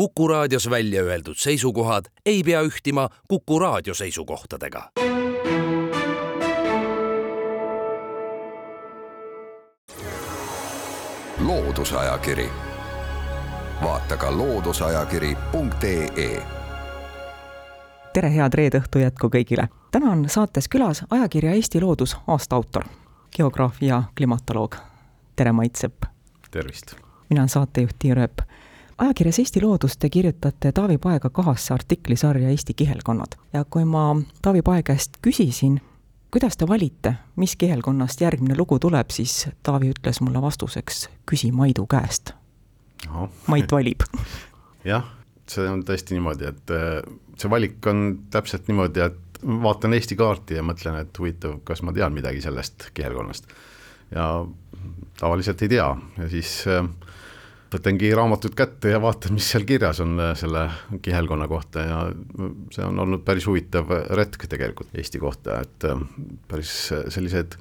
Kuku raadios välja öeldud seisukohad ei pea ühtima Kuku raadio seisukohtadega. loodusajakiri, vaata ka looduseajakiri.ee tere, head reede õhtu jätku kõigile! täna on saates külas ajakirja Eesti Loodus aasta autor, geograaf ja klimatoloog. tere, Mait Sepp! tervist! mina olen saatejuht Tiia Rööp. Ajakirjas Eesti Loodus te kirjutate Taavi Paega kahasse artiklisarja Eesti kihelkonnad ja kui ma Taavi Pae käest küsisin, kuidas te valite, mis kihelkonnast järgmine lugu tuleb, siis Taavi ütles mulle vastuseks, küsi Maidu käest. Mait valib jah, see on tõesti niimoodi, et äh, see valik on täpselt niimoodi, et vaatan Eesti kaarti ja mõtlen, et huvitav, kas ma tean midagi sellest kihelkonnast. ja tavaliselt ei tea ja siis äh, võtangi raamatut kätte ja vaatan, mis seal kirjas on äh, selle kihelkonna kohta ja see on olnud päris huvitav retk tegelikult Eesti kohta, et äh, päris sellised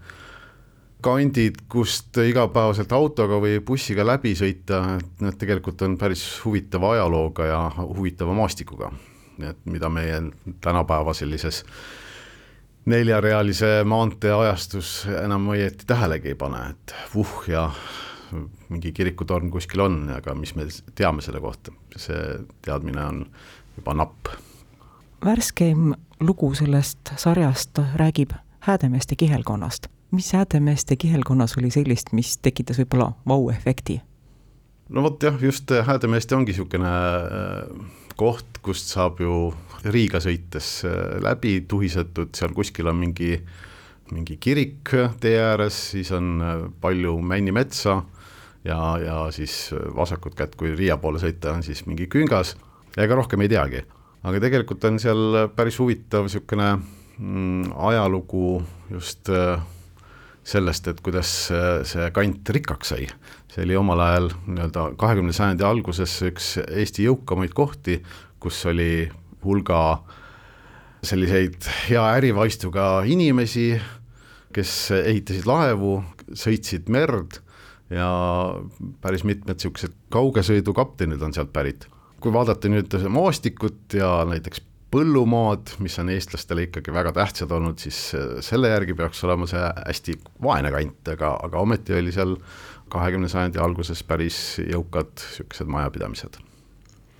kandid, kust igapäevaselt autoga või bussiga läbi sõita, et need tegelikult on päris huvitava ajalooga ja huvitava maastikuga. et mida meie tänapäeva sellises neljarealise maantee ajastus enam õieti tähelegi ei pane, et vuh ja mingi kirikutorn kuskil on, aga mis me teame selle kohta, see teadmine on juba napp. värskeim lugu sellest sarjast räägib Häädemeeste kihelkonnast. mis Häädemeeste kihelkonnas oli sellist, mis tekitas võib-olla vau-efekti? no vot jah, just Häädemeeste ongi niisugune äh, koht, kust saab ju Riiga sõites äh, läbi tuhisetud, seal kuskil on mingi mingi kirik tee ääres, siis on äh, palju männimetsa ja, ja siis vasakut kätt, kui Riia poole sõita, on siis mingi küngas ja ega rohkem ei teagi. aga tegelikult on seal päris huvitav niisugune mm, ajalugu just äh, sellest, et kuidas see kant rikkaks sai. see oli omal ajal nii-öelda kahekümnenda sajandi alguses üks Eesti jõukamaid kohti, kus oli hulga selliseid hea ärivaistuga inimesi, kes ehitasid laevu, sõitsid merd ja päris mitmed niisugused kaugesõidukaptenid on sealt pärit. kui vaadata nüüd maastikut ja näiteks põllumaad, mis on eestlastele ikkagi väga tähtsad olnud, siis selle järgi peaks olema see hästi vaene kant, aga, aga ometi oli seal kahekümne sajandi alguses päris jõukad niisugused majapidamised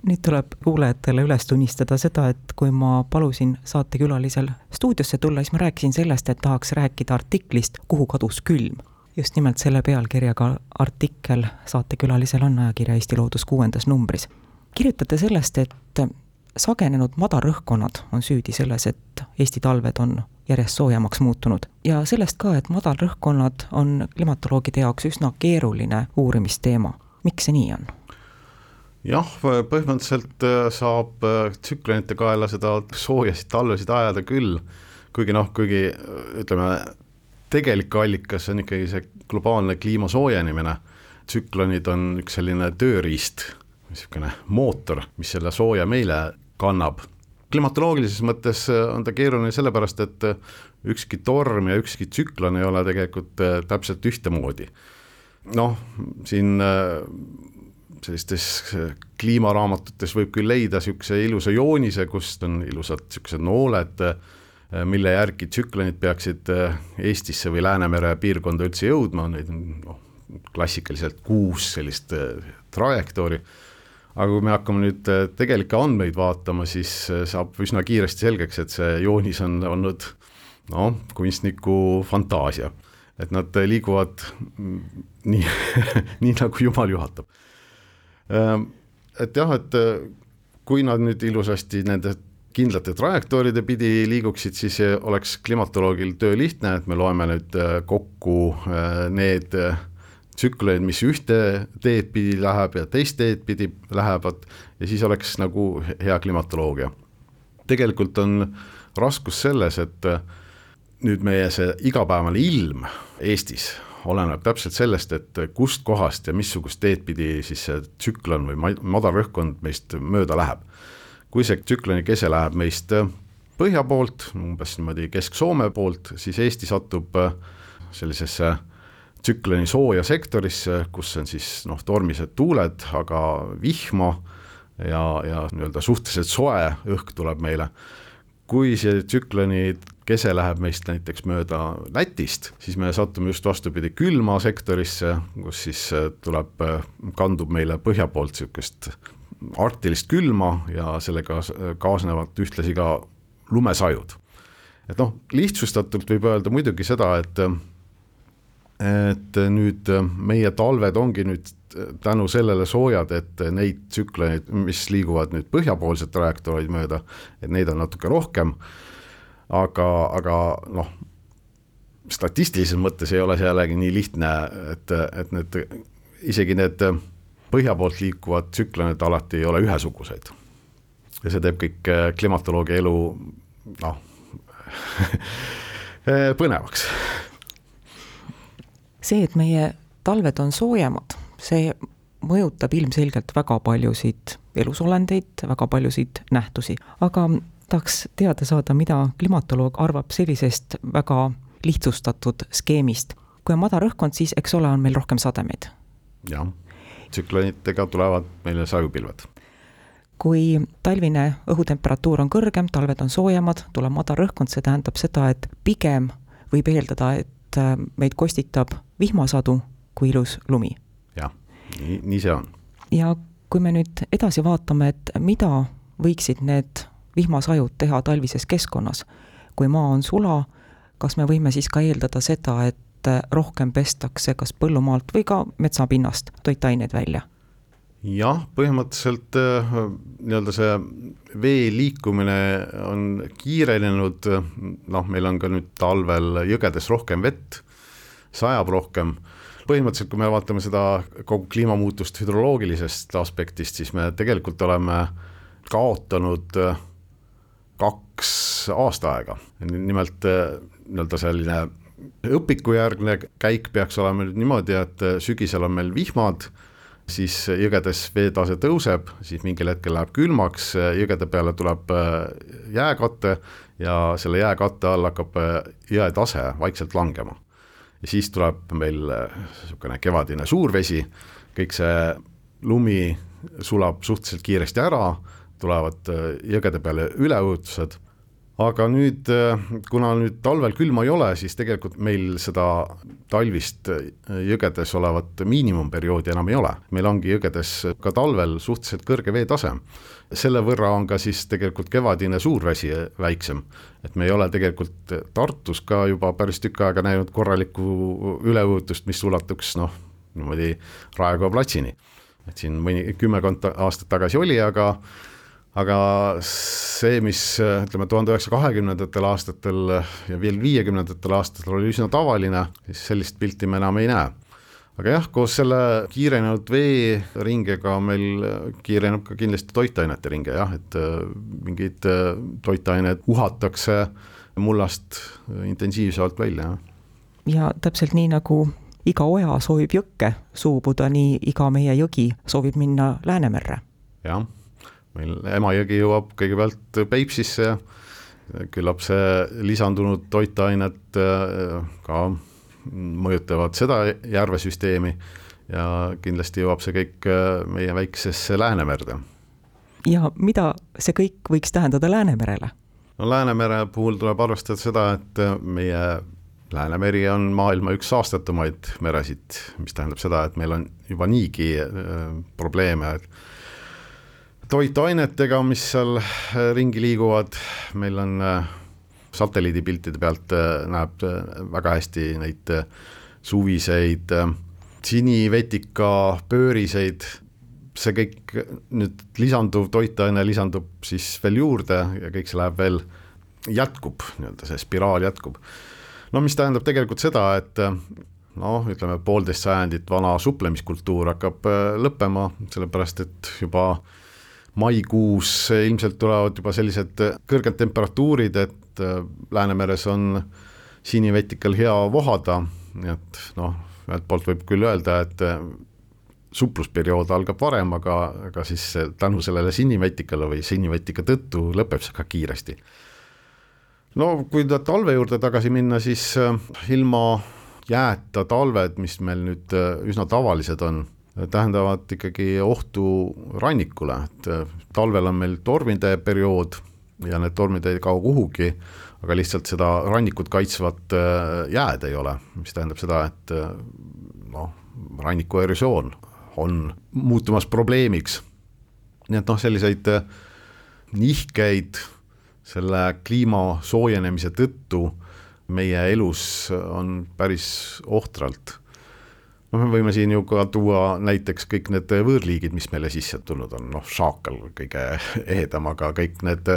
nüüd tuleb kuulajatele üles tunnistada seda, et kui ma palusin saatekülalisel stuudiosse tulla, siis ma rääkisin sellest, et tahaks rääkida artiklist Kuhu kadus külm just nimelt selle pealkirjaga artikkel saatekülalisel on ajakirja Eesti Loodus kuuendas numbris. kirjutate sellest, et sagenenud madalrõhkkonnad on süüdi selles, et Eesti talved on järjest soojemaks muutunud ja sellest ka, et madalrõhkkonnad on klimatoloogide jaoks üsna keeruline uurimisteema. miks see nii on? Jah, põhimõtteliselt äh, saab äh, tsüklonite kaela seda soojasid talvesid ajada küll, kuigi noh, kuigi ütleme, tegelik allikas on ikkagi see globaalne kliima soojenemine, tsüklonid on üks selline tööriist, niisugune mootor, mis selle sooja meile kannab. klimatoloogilises mõttes on ta keeruline sellepärast, et ükski torm ja ükski tsüklon ei ole tegelikult äh, täpselt ühtemoodi. noh, siin äh, sellistes äh, kliimaraamatutes võib küll leida niisuguse ilusa joonise, kust on ilusad niisugused nooled, Äh, mille järgi tsüklonid peaksid äh, Eestisse või Läänemere piirkonda üldse jõudma, neid on noh, klassikaliselt kuus sellist trajektoori, aga kui me hakkame nüüd tegelikke andmeid vaatama, siis saab üsna kiiresti selgeks, et see joonis on olnud noh, kunstniku fantaasia. et nad liiguvad nii nii nagu jumal juhatab. Et jah, et kui nad nüüd ilusasti nende kindlate trajektooride pidi liiguksid, siis oleks klimatoloogil töö lihtne, et me loeme nüüd äh, kokku äh, need äh, tsükleid, mis ühte teed pidi läheb ja teist teed pidi lähevad ja siis oleks nagu hea klimatoloogia. tegelikult on raskus selles, et nüüd meie see igapäevane ilm Eestis oleneb täpselt sellest, et kust kohast ja missugust teed pidi siis see tsüklon või madalrõhkkond meist mööda läheb kui see tsükloni kese läheb meist põhja poolt, umbes niimoodi Kesk-Soome poolt, siis Eesti satub äh, sellisesse tsükloni sooja sektorisse, kus on siis noh, tormised tuuled, aga vihma ja, ja nii-öelda suhteliselt soe õhk tuleb meile. kui see tsükloni kese läheb meist näiteks mööda Lätist, siis me satume just vastupidi külma sektorisse, kus siis äh, tuleb, äh, kandub meile põhja poolt niisugust arktilist külma ja sellega kaasnevad ühtlasi ka lumesajud. et noh, lihtsustatult võib öelda muidugi seda, et et nüüd meie talved ongi nüüd tänu sellele soojad, et neid tsükleid, mis liiguvad nüüd põhjapoolset trajektoori mööda, et neid on natuke rohkem, aga, aga noh, statistilises mõttes ei ole see jällegi nii lihtne, et, et need, isegi need põhja poolt liikuvad tsüklonid alati ei ole ühesugused. ja see teeb kõik klimatoloogia elu noh põnevaks see, et meie talved on soojemad, see mõjutab ilmselgelt väga paljusid elusolendeid, väga paljusid nähtusi, aga tahaks teada saada, mida klimatoloog arvab sellisest väga lihtsustatud skeemist. kui on madal õhkkond, siis eks ole, on meil rohkem sademeid. jah, tsüklonitega tulevad meile sajupilved. kui talvine õhutemperatuur on kõrgem, talved on soojemad, tuleb madal õhkkond, see tähendab seda, et pigem võib eeldada, et meid kostitab vihmasadu kui ilus lumi. jah, nii, nii see on. ja kui me nüüd edasi vaatame, et mida võiksid need vihmasajud teha talvises keskkonnas, kui maa on sula, kas me võime siis ka eeldada seda, et rohkem pestakse kas põllumaalt või ka metsapinnast toitaineid välja? jah, põhimõtteliselt äh, nii-öelda see vee liikumine on kiirenenud, noh, meil on ka nüüd talvel jõgedes rohkem vett sajab rohkem. põhimõtteliselt, kui me vaatame seda kogu kliimamuutust hüdroloogilisest aspektist, siis me tegelikult oleme kaotanud äh, kaks aastaaega, nimelt äh, nii-öelda selline õpikujärgne käik peaks olema nüüd niimoodi, et äh, sügisel on meil vihmad, siis jõgedes veetase tõuseb, siis mingil hetkel läheb külmaks, jõgede peale tuleb jääkate ja selle jääkatte all hakkab jõe tase vaikselt langema. Ja siis tuleb meil äh, niisugune kevadine suurvesi, kõik see lumi sulab suhteliselt kiiresti ära, tulevad äh, jõgede peale üleujutused, aga nüüd, äh, kuna nüüd talvel külma ei ole, siis tegelikult meil seda talvist jõgedes olevat miinimumperioodi enam ei ole, meil ongi jõgedes ka talvel suhteliselt kõrge veetase selle võrra on ka siis tegelikult kevadine suurvesi väiksem. et me ei ole tegelikult Tartus ka juba päris tükk aega näinud korralikku üleujutust, mis ulatuks noh, niimoodi Raekoja platsini. et siin mõni kümmekond aastat tagasi oli, aga aga see, mis ütleme, tuhande üheksasaja kahekümnendatel aastatel ja veel viiekümnendatel aastatel oli üsna tavaline, siis sellist pilti me enam ei näe aga jah, koos selle kiirenenud veeringega meil kiireneb ka kindlasti toitainete ringe jah, et äh, mingid äh, toitained uhatakse mullast intensiivsemalt välja. ja täpselt nii, nagu iga oja soovib jõkke suubuda, nii iga meie jõgi soovib minna Läänemerre. jah, meil Emajõgi jõuab kõigepealt Peipsisse ja küllap see lisandunud toitainet äh, ka mõjutavad seda järvesüsteemi ja kindlasti jõuab see kõik äh, meie väiksesse Läänemerde. ja mida see kõik võiks tähendada Läänemerele? no Läänemere puhul tuleb arvestada seda, et äh, meie Läänemeri on maailma üks saastatumaid meresid, mis tähendab seda, et meil on juba niigi probleeme toitainetega, mis seal ringi liiguvad, meil on satelliidipiltide pealt äh, näeb äh, väga hästi neid äh, suviseid sinivetika pööriseid, see kõik nüüd lisanduv toitaine lisandub siis veel juurde ja kõik see läheb veel, jätkub, nii-öelda see spiraal jätkub. no mis tähendab tegelikult seda, et noh, ütleme poolteist sajandit vana suplemiskultuur hakkab lõppema, sellepärast et juba maikuus ilmselt tulevad juba sellised kõrged temperatuurid, et äh, Läänemeres on sinivetikal hea vohada, nii et noh, ühelt poolt võib küll öelda, et äh, suplusperiood algab varem, aga, aga siis tänu sellele sinivetikale või sinivetika tõttu lõpeb see ka kiiresti. no kui talve juurde tagasi minna, siis äh, ilma jääta talved, mis meil nüüd üsna tavalised on, tähendavad ikkagi ohtu rannikule, et talvel on meil tormide periood ja need tormid ei kao kuhugi, aga lihtsalt seda rannikut kaitsvat jääd ei ole, mis tähendab seda, et noh, ranniku erosioon on muutumas probleemiks. nii et noh, selliseid nihkeid selle kliima soojenemise tõttu meie elus on päris ohtralt. Noh, me võime siin ju ka tuua näiteks kõik need võõrliigid, mis meile sisse tulnud on, noh, šaakal kõige ehedam, aga kõik need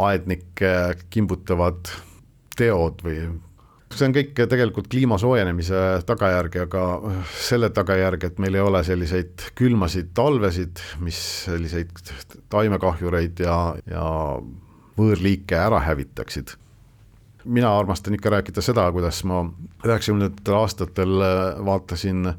aednikke kimbutavad teod või see on kõik tegelikult kliima soojenemise tagajärg ja ka selle tagajärg, et meil ei ole selliseid külmasid talvesid, mis selliseid taimekahjureid ja, ja võõrliike ära hävitaksid mina armastan ikka rääkida seda, kuidas ma üheksakümnendatel aastatel äh, vaatasin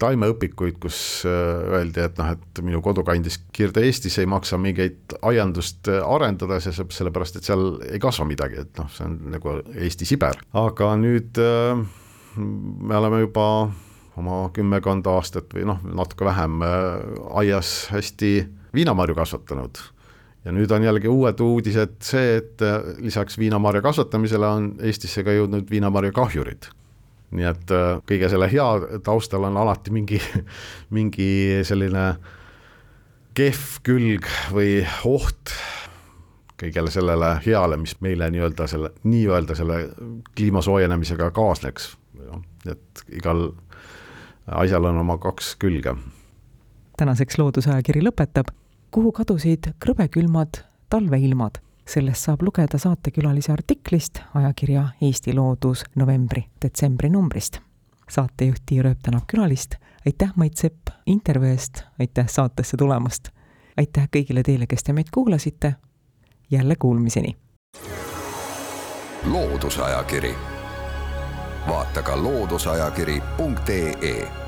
taimeõpikuid, kus äh, öeldi, et noh, et minu kodukandis Kirde-Eestis ei maksa mingeid aiandust äh, arendada, sellepärast et seal ei kasva midagi, et noh, see on nagu Eesti-Siber, aga nüüd me oleme juba oma kümmekond aastat või noh, natuke vähem aias hästi viinamarju kasvatanud ja nüüd on jällegi uued uudised see, et äh, lisaks viinamarja kasvatamisele on Eestisse ka jõudnud viinamarja kahjurid. nii et äh, kõige selle hea taustal on alati mingi, mingi selline kehv külg või oht kõigele sellele heale, mis meile nii-öelda selle, nii-öelda selle kliima soojenemisega kaasneks. et igal asjal on oma kaks külge. tänaseks Loodusajakiri lõpetab kuhu kadusid krõbekülmad talveilmad. sellest saab lugeda saatekülalise artiklist ajakirja Eesti Loodus novembri-detsembri numbrist. saatejuht Tiia Rööp tänab külalist, aitäh, Mait Sepp, intervjuu eest, aitäh saatesse tulemast! aitäh kõigile teile, kes te meid kuulasite, jälle kuulmiseni! loodusajakiri, vaata ka looduseajakiri.ee